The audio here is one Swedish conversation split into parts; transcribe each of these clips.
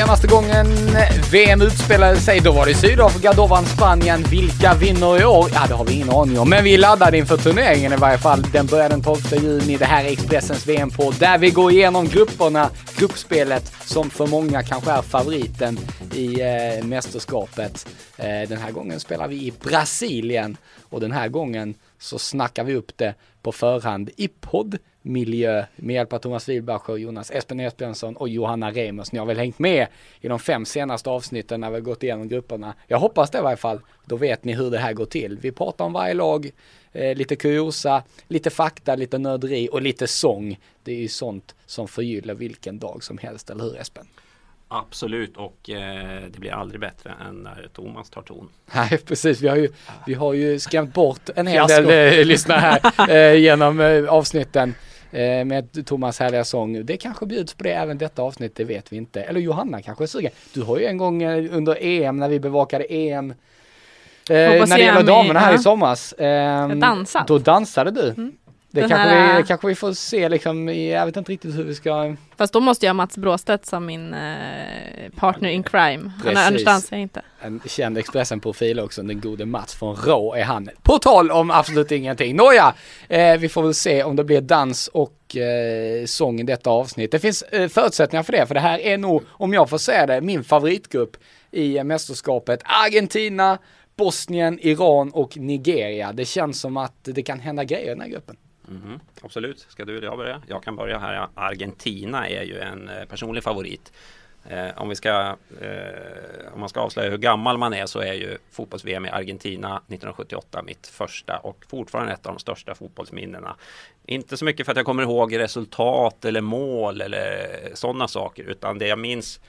Senaste gången VM utspelade sig, då var det Sydafrika, då vann Spanien. Vilka vinner i år? Ja, det har vi ingen aning om, men vi laddade inför turneringen i varje fall. Den börjar den 12 juni. Det här är Expressens VM på där vi går igenom grupperna, gruppspelet som för många kanske är favoriten i eh, mästerskapet. Eh, den här gången spelar vi i Brasilien och den här gången så snackar vi upp det på förhand i podd miljö med hjälp av Thomas Wilbacher, Jonas Espen Esbjörnsson och Johanna Remus. Ni har väl hängt med i de fem senaste avsnitten när vi har gått igenom grupperna. Jag hoppas det i varje fall. Då vet ni hur det här går till. Vi pratar om varje lag, eh, lite kuriosa, lite fakta, lite nörderi och lite sång. Det är ju sånt som förgyller vilken dag som helst, eller hur Espen? Absolut och eh, det blir aldrig bättre än när Thomas tar ton. Nej precis, vi har ju, vi har ju skrämt bort en hel del eh, lyssnare här eh, genom eh, avsnitten eh, med Thomas härliga sång. Det kanske bjuds på det även detta avsnitt, det vet vi inte. Eller Johanna kanske är sugen. Du har ju en gång eh, under EM när vi bevakade EM eh, när det gäller damerna här i somras. Eh, dansat. Då dansade du. Mm. Det kanske, här- vi, kanske vi får se liksom, jag vet inte riktigt hur vi ska Fast då måste jag ha Mats Bråstedt som min eh, partner in crime. Precis. annars jag inte. en känd Expressen-profil också, den gode Mats från Rå är han. På tal om absolut ingenting. Nåja, eh, vi får väl se om det blir dans och eh, sång i detta avsnitt. Det finns eh, förutsättningar för det, för det här är nog, om jag får säga det, min favoritgrupp i eh, mästerskapet. Argentina, Bosnien, Iran och Nigeria. Det känns som att det kan hända grejer i den här gruppen. Mm, Absolut, ska du eller jag börja? Jag kan börja här. Argentina är ju en eh, personlig favorit. Eh, om, vi ska, eh, om man ska avslöja hur gammal man är så är ju fotbolls-VM i Argentina 1978 mitt första och fortfarande ett av de största fotbollsminnena. Inte så mycket för att jag kommer ihåg resultat eller mål eller sådana saker utan det jag minns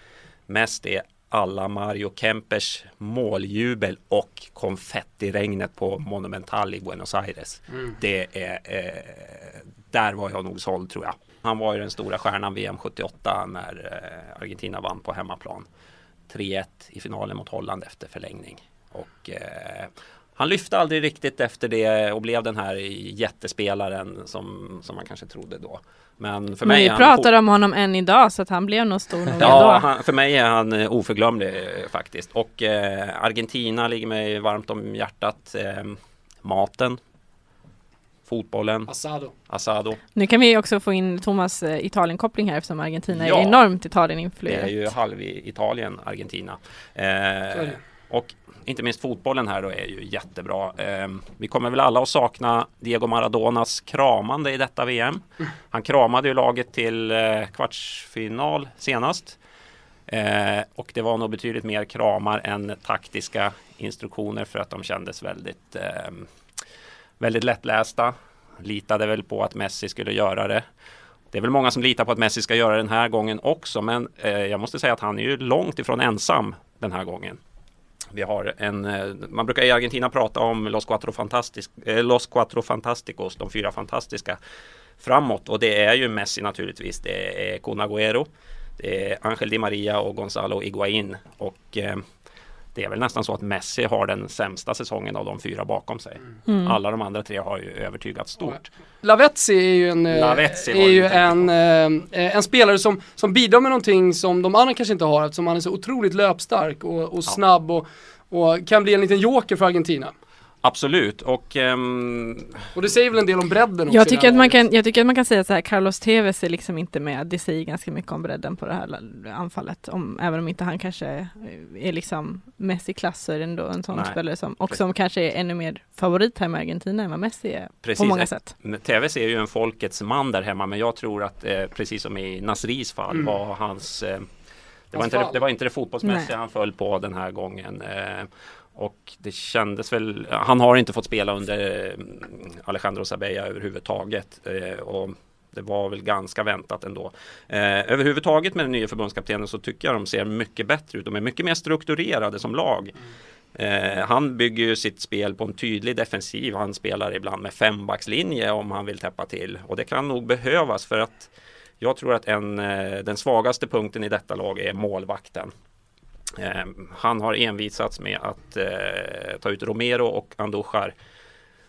mest är alla Mario Kempers måljubel och konfettiregnet på Monumental i Buenos Aires. Det är, eh, där var jag nog såld tror jag. Han var ju den stora stjärnan VM 78 när eh, Argentina vann på hemmaplan. 3-1 i finalen mot Holland efter förlängning. Och eh, han lyfte aldrig riktigt efter det och blev den här jättespelaren som, som man kanske trodde då. Men för Men mig vi han pratar om honom än idag så att han blev nog stor nog Ja, ändå. han, för mig är han eh, oförglömlig eh, faktiskt. Och eh, Argentina ligger mig varmt om hjärtat. Eh, maten, fotbollen, Asado. asado. Nu kan vi också få in Thomas eh, Italien-koppling här eftersom Argentina Ja. är enormt Det är Italien-influerat. ju halv Italien, Argentina. Eh, det och inte minst fotbollen här då är ju jättebra. Eh, vi kommer väl alla att sakna Diego Maradonas kramande i detta VM. Han kramade ju laget till eh, kvartsfinal senast. Eh, och det var nog betydligt mer kramar än taktiska instruktioner för att de kändes väldigt, eh, väldigt lättlästa. Litade väl på att Messi skulle göra det. Det är väl många som litar på att Messi ska göra den här gången också, men eh, jag måste säga att han är ju långt ifrån ensam den här gången. Vi har en, eh, man brukar i Argentina prata om Los Cuatro, Fantastic, eh, Los Cuatro Fantasticos, de fyra fantastiska framåt och det är ju Messi naturligtvis. Det är Kun Agüero, det är Angel Di Maria och Gonzalo Higuaín och eh, det är väl nästan så att Messi har den sämsta säsongen av de fyra bakom sig. Mm. Alla de andra tre har ju övertygat stort. Lavetzi är ju en, eh, är ju en, eh, en spelare som, som bidrar med någonting som de andra kanske inte har eftersom han är så otroligt löpstark och, och snabb och, och kan bli en liten joker för Argentina. Absolut och ehm, Och det säger väl en del om bredden också Jag tycker, att man kan, jag tycker att man kan säga så här, Carlos Tevez är liksom inte med. Det säger ganska mycket om bredden på det här anfallet. Om, även om inte han kanske är liksom Messi-klass så är det ändå en sån Nej. spelare som, och som kanske är ännu mer favorit här med Argentina än vad Messi är Precis. på många sätt. TVC är ju en folkets man där hemma men jag tror att eh, precis som i Nasris fall Mm. var hans eh, det, var inte det, det var inte det fotbollsmässiga Nej. han föll på den här gången. Eh, och det kändes väl, han har inte fått spela under eh, Alejandro Sabella överhuvudtaget. Eh, och det var väl ganska väntat ändå. Eh, överhuvudtaget med den nya förbundskaptenen så tycker jag de ser mycket bättre ut. De är mycket mer strukturerade som lag. Eh, han bygger ju sitt spel på en tydlig defensiv. Han spelar ibland med fembackslinje om han vill täppa till och det kan nog behövas för att jag tror att en, eh, den svagaste punkten i detta lag är målvakten. Eh, han har envisats med att eh, ta ut Romero och Andujar.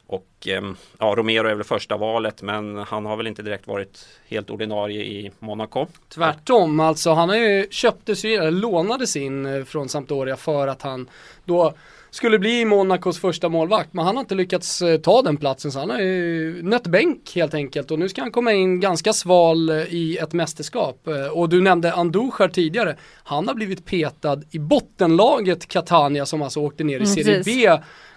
Och ehm, ja, Romero är väl första valet men han har väl inte direkt varit helt ordinarie i Monaco. Tvärtom, alltså han har ju köptes ju, eller lånades in eh, från Sampdoria för att han då skulle bli Monacos första målvakt. Men han har inte lyckats eh, ta den platsen så han har ju nött bänk helt enkelt. Och nu ska han komma in ganska sval eh, i ett mästerskap. Eh, Och du nämnde Andujar tidigare. Han har blivit petad i bottenlaget Catania som alltså åkte ner i Mm, Serie. B.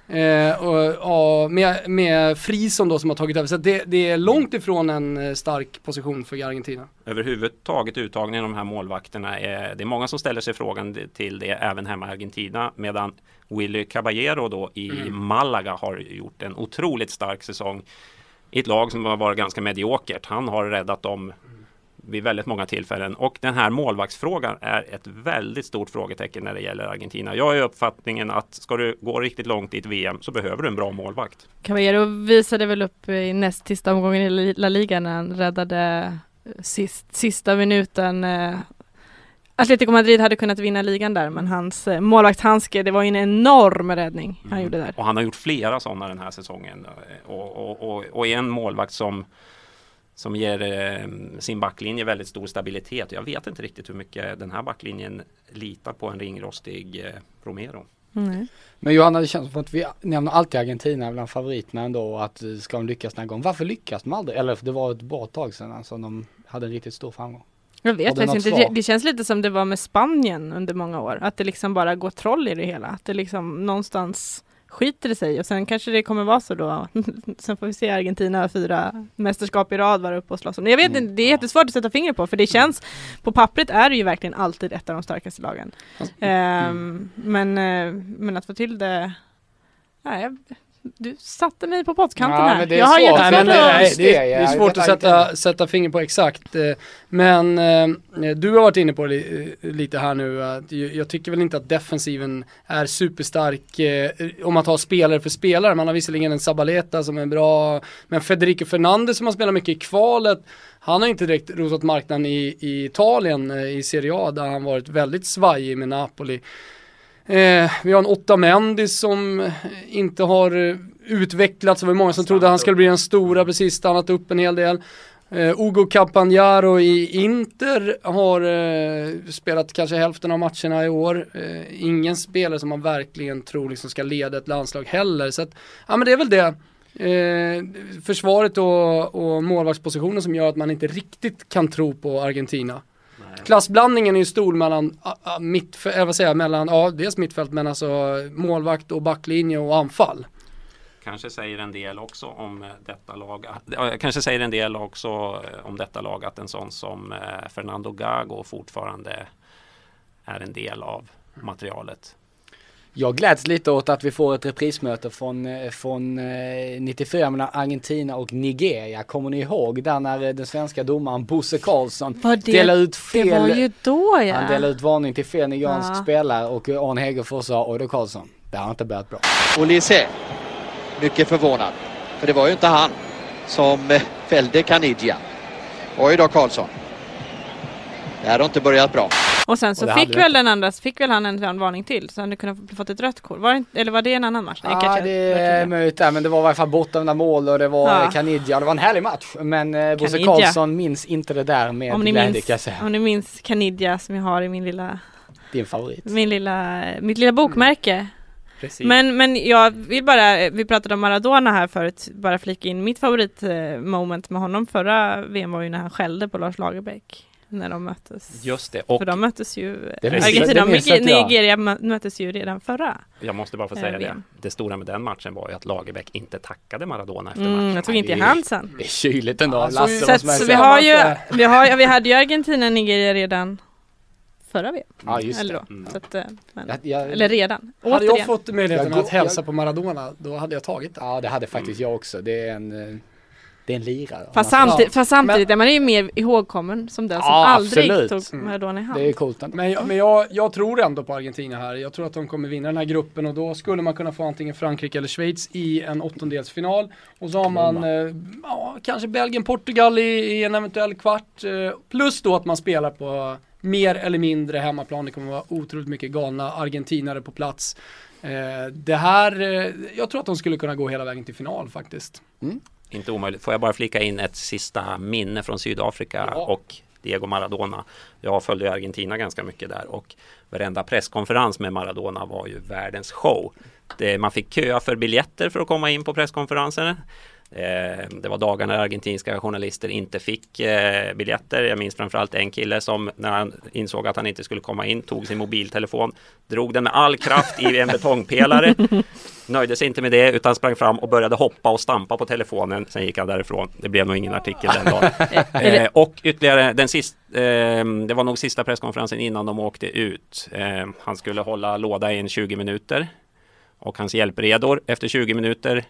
Eh, och, och med, med Frison då som har tagit över. Så det, det är långt ifrån en stark position för Argentina. överhuvudtaget uttagningen av de här målvakterna är, det är många som ställer sig frågan till det även hemma i Argentina medan Willy Caballero då i Malaga har gjort en otroligt stark säsong i ett lag som har varit ganska mediokert. Han har räddat dem vid väldigt många tillfällen och den här målvaktsfrågan är ett väldigt stort frågetecken när det gäller Argentina. Jag är i uppfattningen att ska du gå riktigt långt i ett VM så behöver du en bra målvakt. Caballero visade väl upp i näst sista omgången i La Liga när han räddade sist, sista minuten. Eh, Atletico Madrid hade kunnat vinna ligan där men hans eh, målvaktshandske, det var ju en enorm räddning han Mm. gjorde där. Och han har gjort flera sådana den här säsongen. Och, och, och, och är en målvakt som, som ger eh, sin backlinje väldigt stor stabilitet. Jag vet inte riktigt hur mycket den här backlinjen litar på en ringrostig eh, Romero. Mm. Men Johanna, det känns som att vi nämner alltid Argentina bland favoriterna ändå och att eh, ska de lyckas den här gången. Varför lyckas de aldrig? Eller det var ett bra tag sedan alltså de hade en riktigt stor framgång. Jag vet faktiskt inte, det, det känns lite som det var med Spanien under många år. Att det liksom bara går troll i det hela. Att det liksom någonstans skiter det sig och sen kanske det kommer vara så då. sen får vi se Argentina fyra mästerskap i rad vara uppe och slåss om. Jag vet Mm, inte, det är jättesvårt att sätta fingret på för det känns, på pappret är det ju verkligen alltid ett av de starkaste lagen. Ehm, men, eh, men att få till det, nej, jag- du satte mig på pottkanten Ja, här. men det är jag har svårt. Nej, men det, nej, det, är- det är svårt att sätta, sätta finger på exakt. eh, Men eh, du har varit inne på det li- eh, lite här nu. Att jag tycker väl inte att defensiven är superstark eh, om man tar spelare för spelare. Man har visserligen en Sabaleta som är bra. Men Federico Fernandez som har spelat mycket i kvalet. Han har inte direkt rotat marknaden i, i Italien eh, i Serie A där han varit väldigt svajig med Napoli. Eh, vi har en Otta Mendy som inte har eh, utvecklats. Det var många som trodde han skulle bli den stora, precis stannat upp en hel del. Eh, Ugo Campagnaro i Inter har eh, spelat kanske hälften av matcherna i år. Eh, ingen spelare som man verkligen tror liksom ska leda ett landslag heller. Så att, ja men det är väl det. Eh, försvaret och, och målvaktspositionen som gör att man inte riktigt kan tro på Argentina. Klassblandningen är ju stor mellan, ah, ah, mitt, eh, vad säger jag, mellan, ja dels mittfält men alltså målvakt och backlinje och anfall. Kanske säger en del också om eh, detta lag. äh, Kanske säger en del också eh, om detta lag att en sån som eh, Fernando Gago fortfarande är en del av materialet. Jag gläds lite åt att vi får ett reprismöte från, eh, från eh, 94 mellan Argentina och Nigeria. Kommer ni ihåg där när eh, den svenska domaren Bosse Karlsson det, delade ut det fel var ju då ja. Han delade ut varning till fel nigeriansk Ja. spelare och eh, Arne Hegerfors sa Odo Karlsson. Det har inte börjat bra. Olise, mycket förvånad. För det var ju inte han som eh, fällde Kanidja. Oj då Karlsson. Det här har inte börjat bra. Och sen så Och fick väl den andra, fick väl han en varning till så han hade kunnat få- fått ett rött kort. Var det, eller var det en annan match? Nej, Ja, det är möjligt men det var i alla fall bortdömda mål och det var Ja. ja. Kanidja. Det var en härlig match, men eh, Bosse. Karlsson minns inte det där med om ni, glädje minns, kan jag säga. om ni minns Kanidja som jag har i min lilla, Din favorit. min lilla, mitt lilla bokmärke. Precis. Men, men jag vill bara, vi pratade om Maradona här förut, bara flika in mitt favoritmoment med honom förra VM var ju när han skällde på Lars Lagerbäck. När de möttes. Just det. Och För de möttes ju, Argentina och. Nigeria mö- möttes ju redan förra. jag måste bara få Eh, säga det. Det stora med den matchen var ju att Lagerbäck inte tackade Maradona efter Mm, matchen. jag tog inte i det är- hand sen. Det är kyligt ändå. Ja, så- Lasse Så, så vi har ju, vi, har, vi hade ju Argentina och Nigeria redan förra VM. Ja, just Eller det. då. Mm. Så att, eh, men, Jag, jag, eller redan. Hade Återigen. jag fått möjligheten att hälsa på Maradona, då hade jag tagit det. Ja, det hade faktiskt jag också. Det är en... det är en lirare. Fast, Man- samtid- fast samtidigt Men- är man ju mer ihågkommen som den som Ja, aldrig absolut. tog Mm. Maradona i hand. Det är coolt. Men, jag, men jag, jag tror ändå på Argentina här. Jag tror att de kommer vinna den här gruppen och då skulle man kunna få antingen Frankrike eller Schweiz i en åttondelsfinal. Och så har man eh, ja, kanske Belgien, Portugal i, i en eventuell kvart. Eh, plus då att man spelar på mer eller mindre hemmaplan. Det kommer vara otroligt mycket galna argentinare på plats. Eh, det här, eh, jag tror att de skulle kunna gå hela vägen till final faktiskt. Inte omöjligt. Får jag bara flika in ett sista minne från Sydafrika Ja. och Diego Maradona. Jag följde Argentina ganska mycket där och varenda presskonferens med Maradona var ju världens show. Det, man fick köa för biljetter för att komma in på presskonferensen. Eh, det var dagar när argentinska journalister inte fick eh, biljetter. Jag minns framförallt en kille som när han insåg att han inte skulle komma in tog sin mobiltelefon, drog den med all kraft i en betongpelare nöjde sig inte med det utan sprang fram och började hoppa och stampa på telefonen. Sen gick han därifrån. Det blev nog ingen artikel den dagen. eh, och ytterligare den sista, eh, det var nog sista presskonferensen innan de åkte ut. Eh, han skulle hålla låda i en 20 minuter och hans hjälpredor efter 20 minuter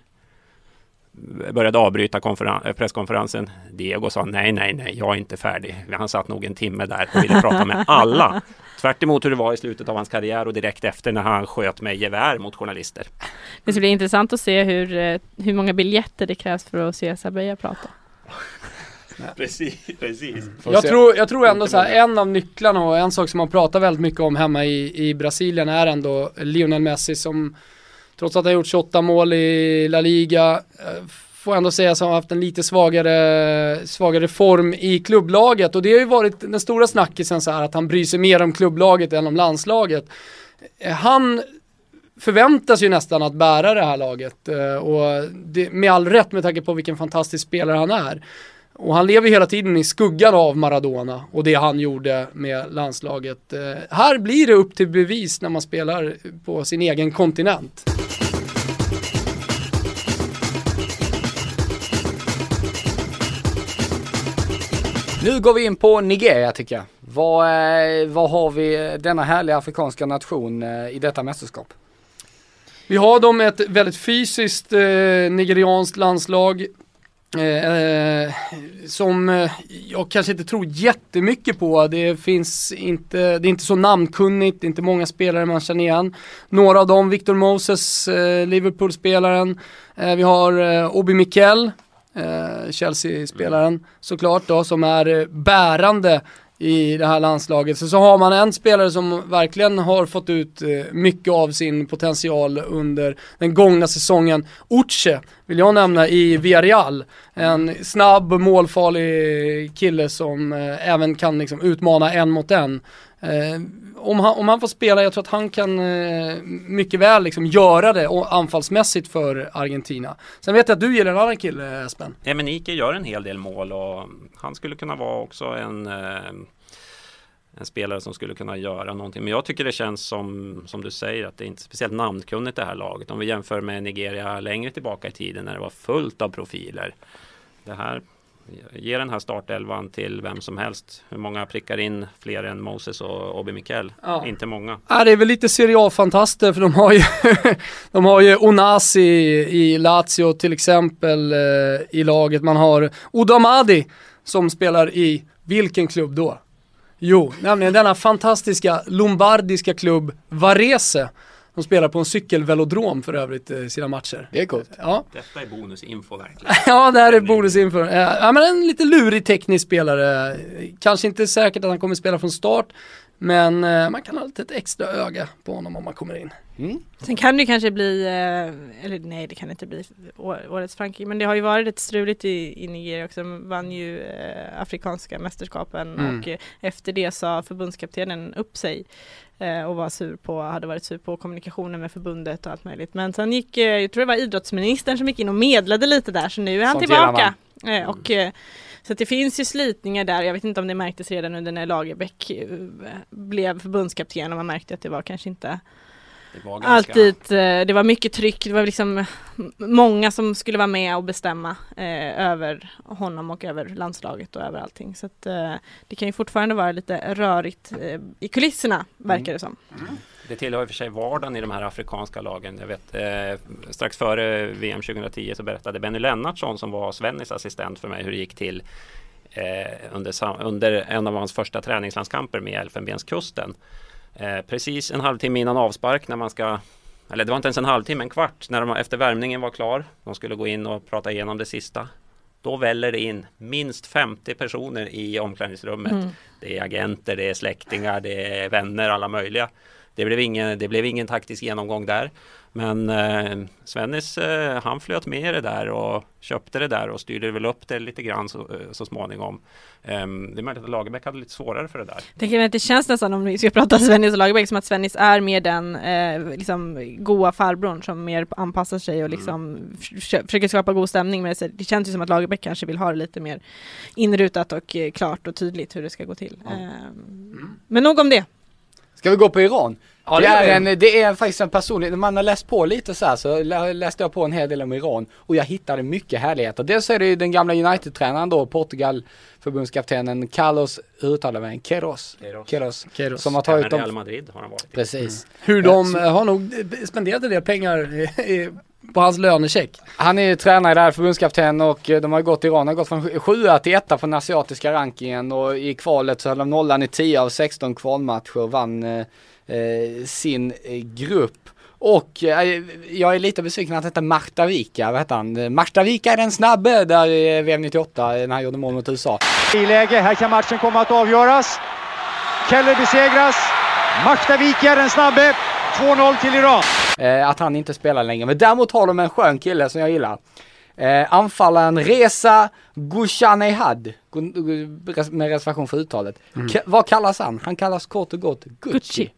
började avbryta eh, presskonferensen. Diego sa nej, nej, nej, jag är inte färdig. Han satt nog en timme där och ville prata med alla. Tvärt emot hur det var i slutet av hans karriär och direkt efter när han sköt med gevär mot journalister. Det ska bli intressant att se hur, eh, hur många biljetter det krävs för att se Sabaya prata. Precis, precis. Får Jag se. tror, jag tror ändå så här, en av nycklarna och en sak som man pratar väldigt mycket om hemma i, i Brasilien är ändå Lionel Messi som trots att han gjort 28 mål i La Liga eh, får ändå säga att han har haft en lite svagare, svagare form i klubblaget och det har ju varit den stora snackisen så här att han bryr sig mer om klubblaget än om landslaget. Eh, han förväntas ju nästan att bära det här laget eh, och det, med all rätt med tanke på vilken fantastisk spelare han är. Och han lever hela tiden i skuggan av Maradona och det han gjorde med landslaget. Här blir det upp till bevis när man spelar på sin egen kontinent. Nu går vi in på Nigeria tycker jag. Vad, eh, vad har vi eh, denna härliga afrikanska nation eh, i detta mästerskap? Vi har dem ett väldigt fysiskt eh, nigerianskt landslag. Eh, som eh, jag kanske inte tror jättemycket på. Det finns inte, det är inte så namnkunnigt, det är inte många spelare man känner igen. Några av dem, Victor Moses, eh, Liverpool-spelaren. Eh, vi har eh, Obi Mikel, eh, Chelsea-spelaren såklart då, som är eh, bärande i det här landslaget. Så, så har man en spelare som verkligen har fått ut eh, mycket av sin potential under den gångna säsongen. Uche vill jag nämna i Villarreal. En snabb, målfarlig kille som eh, även kan liksom utmana en mot en. Eh, om, han, om han får spela, jag tror att han kan eh, mycket väl liksom göra det och anfallsmässigt för Argentina. Sen vet jag att du gillar en annan kille, Espen. Ja, men Ike gör en hel del mål och han skulle kunna vara också en, eh, en spelare som skulle kunna göra någonting. Men jag tycker det känns som, som du säger, att det är inte speciellt namnkunnigt det här laget. Om vi jämför med Nigeria längre tillbaka i tiden när det var fullt av profiler. Det här Ge den här startelvan till vem som helst. Hur många prickar in fler än Moses och Obi Mikel? Ja. Inte många. Ja, det är väl lite Serie A-fantaster för de har ju, de har ju Onasi i Lazio till exempel eh, i laget. Man har Udamadi som spelar i vilken klubb då? Jo, nämligen denna fantastiska lombardiska klubb Varese. De spelar på en cykelvelodrom för övrigt eh, sina matcher. Det är coolt. Ja, Detta är bonusinfo verkligen. ja det här är bonusinfo. Eh, Ja men en lite lurig teknisk spelare. Kanske inte säkert att han kommer spela från start. Men eh, man kan ha lite ett extra öga på honom om man kommer in. Sen kan det kanske bli, eh, eller nej det kan inte bli årets Frankrike, men det har ju varit lite struligt i, i Nigeria också. Vann ju eh, Afrikanska mästerskapen Mm. och eh, efter det sa förbundskaptenen upp sig eh, och var sur på, hade varit sur på kommunikationen med förbundet och allt möjligt. Men sen gick, eh, jag tror det var idrottsministern som gick in och medlade lite där så nu är han Sånt tillbaka. Eh, och, eh, så det finns ju slitningar där, jag vet inte om det märktes redan under när Lagerbäck eh, blev förbundskapten och man märkte att det var kanske inte Det var ganska... Alltid, eh, det var mycket tryck, det var liksom många som skulle vara med och bestämma eh, över honom och över landslaget och över allting. Så att, eh, det kan ju fortfarande vara lite rörigt eh, i kulisserna, verkar det som. Det tillhör i och för sig vardagen i de här afrikanska lagen. Jag vet, eh, strax före VM 2010 så berättade Benny Lennartsson som var Svennis assistent för mig hur det gick till eh, under, under en av hans första träningslandskamper med Elfenbenskusten. Eh, precis en halvtimme innan avspark när man ska eller det var inte ens en halvtimme, en kvart när de efter värmningen var klar. De skulle gå in och prata igenom det sista. Då väller det in minst 50 personer i omklädningsrummet. Mm. Det är agenter, det är släktingar, det är vänner, alla möjliga. Det blev ingen, det blev ingen taktisk genomgång där. Men eh, Svennis eh, han flöt med det där och köpte det där och styrde väl upp det lite grann så, eh, så småningom. Um, det är möjligt att Lagerbäck hade lite svårare för det där. Tänker att det känns nästan om vi ska prata Svennis och Lagerbäck som att Svennis är mer den eh, liksom goa farbrorn som mer anpassar sig och liksom mm. försöker skapa god stämning. Men det känns ju som att Lagerbäck kanske vill ha det lite mer inrutat och eh, klart och tydligt hur det ska gå till. Mm. Men nog om det. Ska vi gå på Iran? Ja, det, är en, det är faktiskt en personlig, när man har läst på lite så här så läste jag på en hel del om Iran och jag hittade mycket härligheter. Dels är det ju den gamla United-tränaren då, Portugal förbundskaptenen Carlos, hur uttalar man Queiroz? Queiroz. Queiroz. Som har tagit dem. Real Madrid har han varit. Precis. Mm. Hur de har nog spenderat en del pengar på hans lönecheck. Han är ju tränare där, förbundskapten och eh, de har gått, Iran har gått från sjua till etta på den asiatiska rankingen och i kvalet så höll de nollan i 10 av 16 kvalmatcher och vann eh, eh sin eh, grupp. Och eh, jag är lite besviken att det Marta Vika, vad heter han? Martavika är den snabbe där i VM 98 när han gjorde mål mot USA. I läge, här kan matchen komma att avgöras. Keller besegras. Martavika är den snabbe. 2-0 till Iran. Eh, att han inte spelar längre, men däremot har de en skön kille som jag gillar. Eh, anfallaren Reza Gushanehad, med reservation för uttalet. Mm. vad kallas han? Han kallas kort och gott Gucci. Gucci.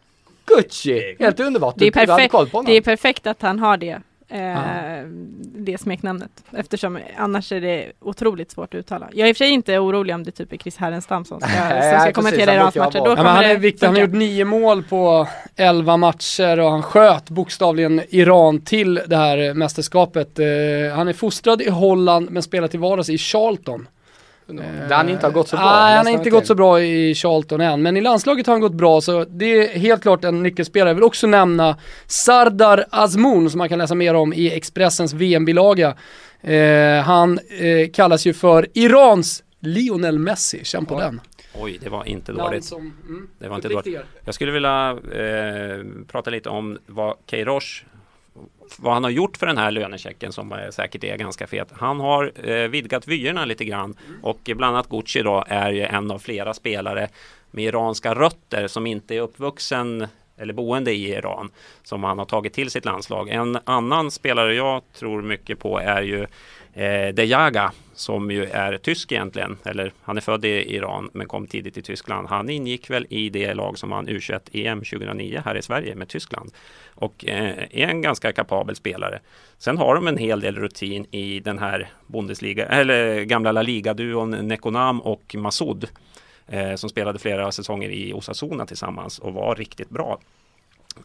Gucci! Helt underbart. Det är, perfekt, det är perfekt att han har det. Eh, det smeknamnet eftersom annars är det otroligt svårt att uttala. Jag är i och för sig inte orolig om det typ är Chris Härenstam som ska, som ska kommentera Irans matcher. Då ja, han, är viktig. han har gjort nio mål på elva matcher och han sköt bokstavligen Iran till det här mästerskapet. Eh, han är fostrad i Holland men spelar till vardags i Charlton. Där han inte har gått så bra. Nej, han har inte gått så bra i Charlton än. Men i landslaget har han gått bra så det är helt klart en nyckelspelare. Jag vill också nämna Sardar Azmoun som man kan läsa mer om i Expressens VM-bilaga. Eh, han eh, kallas ju för Irans Lionel Messi, känn på ja. den. Oj, det var inte dåligt. Som, mm, det var inte dåligt. Jag skulle vilja eh, prata lite om vad Keirosh vad han har gjort för den här lönechecken som säkert är ganska fet. Han har eh, vidgat vyerna lite grann och bland annat Gucci då är ju en av flera spelare med iranska rötter som inte är uppvuxen eller boende i Iran som han har tagit till sitt landslag. En annan spelare jag tror mycket på är ju eh, Dejaga som ju är tysk egentligen, eller han är född i Iran men kom tidigt till Tyskland. Han ingick väl i det lag som vann U21 EM 2009 här i Sverige med Tyskland och eh, är en ganska kapabel spelare. Sen har de en hel del rutin i den här Bundesliga, eller gamla La Liga-duon Nekonam och Masoud eh, som spelade flera säsonger i Osasuna tillsammans och var riktigt bra.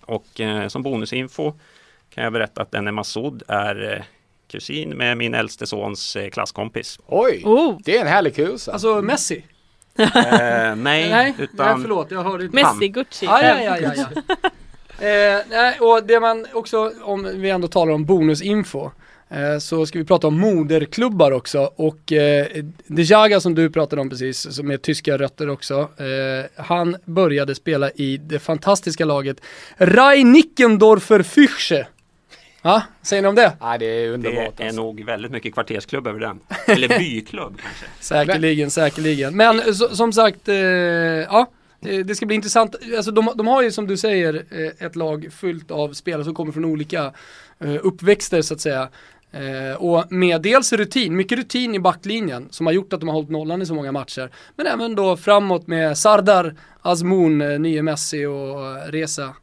Och eh, som bonusinfo kan jag berätta att denne Massoud är eh, kusin med min äldste sons eh, klasskompis. Oj, oh. det är en härlig kursa. Alltså Messi? eh, nej, nej, utan... Nej, förlåt, jag hörde inte. Messi, Gucci. Ah, ja, ja, ja, ja. Eh, nej, och det man också, om vi ändå talar om bonusinfo, eh, så ska vi prata om moderklubbar också och eh, Dejaga som du pratade om precis, som är tyska rötter också, eh, han började spela i det fantastiska laget Rai Nickendorfer Füchse Ja, säger ni om det? Ja, det är underbart. Det är alltså. nog väldigt mycket kvartersklubb över den. Eller byklubb kanske. Säkerligen, säkerligen. Men så, som sagt, eh, ja. Det ska bli intressant. Alltså de, de, har ju som du säger eh, ett lag fullt av spelare som kommer från olika eh, uppväxter så att säga. Eh, och med dels rutin, mycket rutin i backlinjen som har gjort att de har hållit nollan i så många matcher. Men även då framåt med Sardar, Azmoun, eh, nye Messi och Reza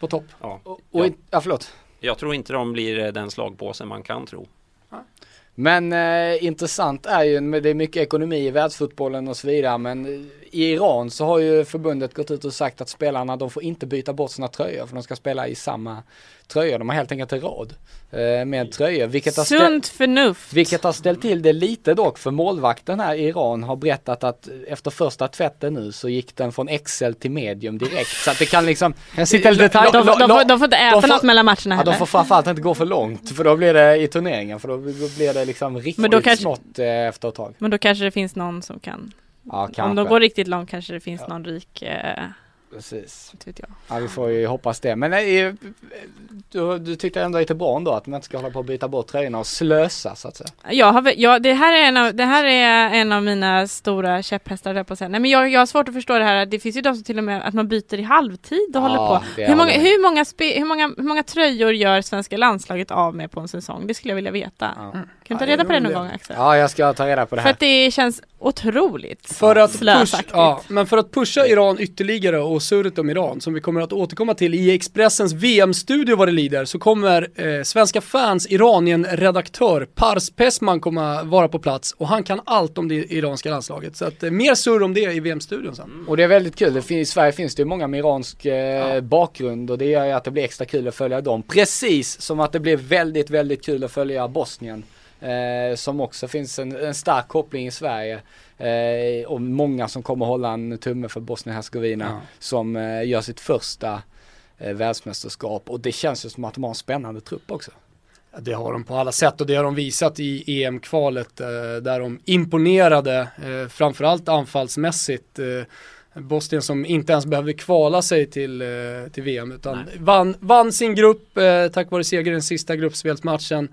på topp. Ja. Och, och, ja, förlåt. Jag tror inte de blir eh, den slagpåse man kan tro. Men eh, intressant är ju, det är mycket ekonomi i världsfotbollen och så vidare, men i Iran så har ju förbundet gått ut och sagt att spelarna de får inte byta bort sina tröjor för de ska spela i samma tröjor. De har helt enkelt en rad eh, med tröjor. Vilket har, ställ, Sunt förnuft. vilket har ställt till det lite dock för målvakten här i Iran har berättat att efter första tvätten nu så gick den från XL till medium direkt. Så att det kan liksom... Jag sitter lite de, de, de, får- de får inte äta får- något mellan matcherna Ja, heller. de får framförallt inte gå för långt för då blir det i turneringen för då, blir det liksom riktigt Men då kanske- smått eh, efter ett tag. Men då kanske det finns någon som kan Ja, kanske. Om de går riktigt långt kanske det finns Ja. någon rik, eh, Precis. Ja, vi får ju hoppas det. Men nej, du, du tyckte ändå lite bra ändå att man inte ska hålla på att byta bort tröjorna och slösa så att säga. Jag har, ja, det, här är en av, det här är en av mina stora käpphästar, jag på säga. Nej, men jag, jag har svårt att förstå det här. Det finns ju de som till och med att man byter i halvtid och håller på. Hur många, hur, många spe, hur, många, hur många tröjor gör svenska landslaget av med på en säsong? Det skulle jag vilja veta. Ja. Kan du ta Ja, reda på det någon gång Axel? ja, jag ska ta reda på det För här. att det känns otroligt För att, push, slösaktigt. ja, men för att pusha Iran ytterligare och surret om Iran, som vi kommer att återkomma till i Expressens VM-studio vad det lider, så kommer eh, Svenska fans Iranien-redaktör Pars Pesman komma vara på plats och han kan allt om det iranska landslaget. Så att, eh, mer surr om det i VM-studion sen. Och det är väldigt kul. Det finns, I Sverige finns det ju många med iransk eh, bakgrund och det gör ju att det blir extra kul att följa dem. Precis som att det blir väldigt, väldigt kul att följa Bosnien. Eh, som också finns en, en stark koppling i Sverige. Eh, och många som kommer hålla en tumme för Bosnien-Hercegovina Ja. som eh, gör sitt första eh, världsmästerskap. Och det känns ju som att de har en spännande trupp också. Ja, Det har de på alla sätt och det har de visat i EM-kvalet eh, där de imponerade, eh, framförallt anfallsmässigt. Eh, Bosnien som inte ens behövde kvala sig till, till VM utan vann, vann sin grupp tack vare seger i den sista gruppspelsmatchen.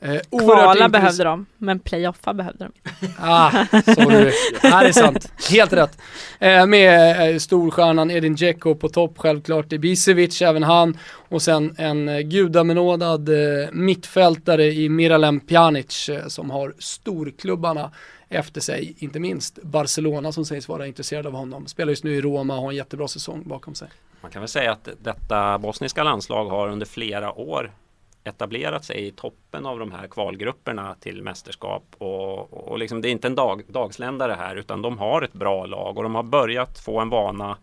Eh, Kvala behövde de, men playoffa behövde de. Ah, sorry. det här är sant. Helt rätt. Eh, med eh, storstjärnan Edin Dzeko på topp, självklart Ibisevic, även han. Och sen en eh, gudabenådad eh, mittfältare i Miralem Pjanic eh, som har storklubbarna efter sig, inte minst Barcelona som sägs vara intresserade av honom. Spelar just nu i Roma och har en jättebra säsong bakom sig. Man kan väl säga att detta bosniska landslag har under flera år etablerat sig i toppen av de här kvalgrupperna till mästerskap och, och liksom, det är inte en dag, dagsländare här utan de har ett bra lag och de har börjat få en vana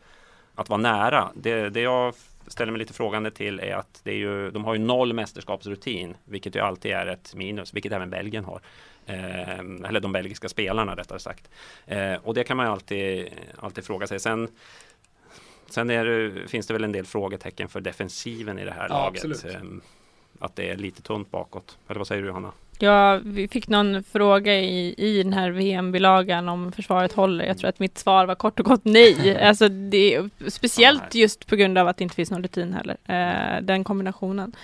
att vara nära. Det, det jag ställer mig lite frågande till är att det är ju, de har ju noll mästerskapsrutin vilket ju alltid är ett minus, vilket även Belgien har. Eh, eller de belgiska spelarna rättare sagt. Eh, och det kan man ju alltid, alltid fråga sig. Sen Sen det, finns det väl en del frågetecken för defensiven i det här Ja, laget. absolut. Att det är lite tunt bakåt. Eller vad säger du Hanna? Ja, vi fick någon fråga i, i den här VM-bilagan om försvaret håller. Jag tror att mitt svar var kort och gott nej. Alltså det, speciellt just på grund av att det inte finns någon rutin heller. Eh, den kombinationen.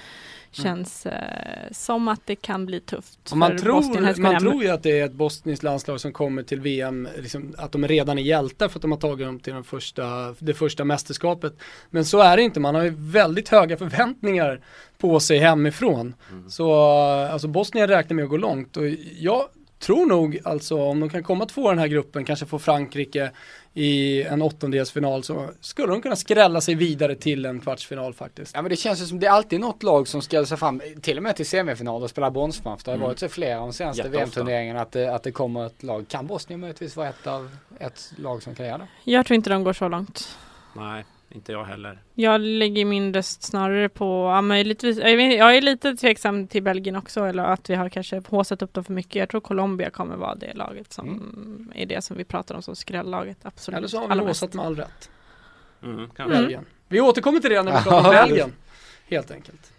Känns eh, som att det kan bli tufft Och man, för tror, man tror ju att det är ett bosniskt landslag som kommer till VM, liksom, att de redan är hjältar för att de har tagit dem till den första, det första mästerskapet. Men så är det inte, man har ju väldigt höga förväntningar på sig hemifrån. Så alltså Bosnien räknar med att gå långt. Och jag tror nog alltså om de kan komma två i den här gruppen, kanske få Frankrike i en åttondelsfinal så skulle de kunna skrälla sig vidare till en kvartsfinal faktiskt. Ja men det känns ju som det är alltid något lag som skräller sig fram, till och med till semifinal och spelar bronsmatch. Det har Mm. varit så flera de senaste. VM-turneringarna att det, att det kommer ett lag. Kan Bosnien möjligtvis vara ett av ett lag som kan göra det? Jag tror inte de går så långt. Nej, inte jag heller. Jag lägger min röst snarare på, ja, möjligtvis, jag, är lite tveksam till Belgien också, eller att vi har kanske håsat upp dem för mycket. Jag tror Colombia kommer vara det laget som är det som vi pratar om som skrällaget. Absolut. Eller så har vi mest. med all rätt. Mm. Belgien. Vi återkommer till det när vi pratar om. Belgien. Helt enkelt.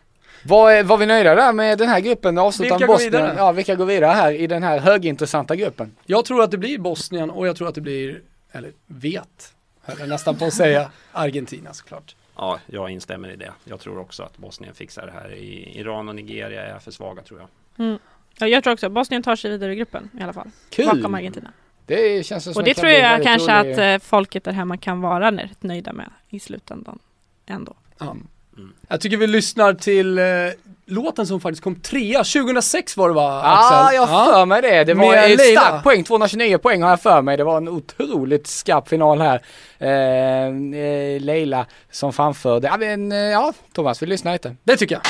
Var, var vi nöjda där med den här gruppen? Avslutar Vilka går Bosnien? vidare? Ja, vilka går vidare här i den här högintressanta gruppen? Jag tror att det blir Bosnien och jag tror att det blir, eller vet, höll jag nästan på att säga, Argentina såklart. Ja, jag instämmer i det. Jag tror också att Bosnien fixar det här. I Iran och Nigeria är för svaga tror jag. Mm. Ja, jag tror också Bosnien tar sig vidare i gruppen i alla fall. Kul! Bakom Argentina. Det känns som Och att det tror jag väldigt kanske att eh, folket där hemma kan vara rätt nöjda med i slutändan. Ändå. Ja. Mm. Jag tycker vi lyssnar till eh, låten som faktiskt kom trea, 2006 var det va Ja, Axel? jag har för mig det. Det var Med en Leila. stark poäng, 229 poäng har jag för mig. Det var en otroligt skarp final här. Eh, eh, Leila som framförde. Ja, men, eh, ja, Thomas, vi lyssnar lite. Det tycker jag.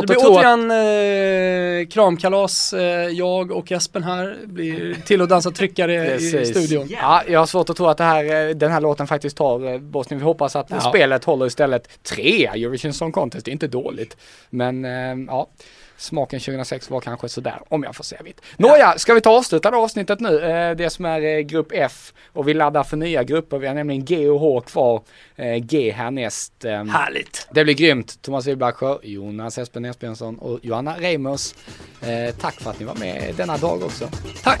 Det att blir tro att... återigen eh, kramkalas. Eh, jag och Espen här blir till att dansa tryckare i studion. Ja, jag har svårt att tro att det här, eh, den här låten faktiskt tar eh, Bosnien. Vi hoppas att Ja. spelet håller istället trea Eurovision Song Contest. Det är inte dåligt. Men eh, ja, smaken 2006 var kanske sådär, om jag får säga vitt. Nåja, ska vi ta och avsluta det avsnittet nu? Eh, det som är eh, grupp F och vi laddar för nya grupper. Vi har nämligen G och H kvar. Eh, G härnäst. Eh, Härligt! det blir grymt. Thomas Wilbacher, Jonas Espen Esbjörnsson och Johanna Reimers. Tack för att ni var med denna dag också. Tack!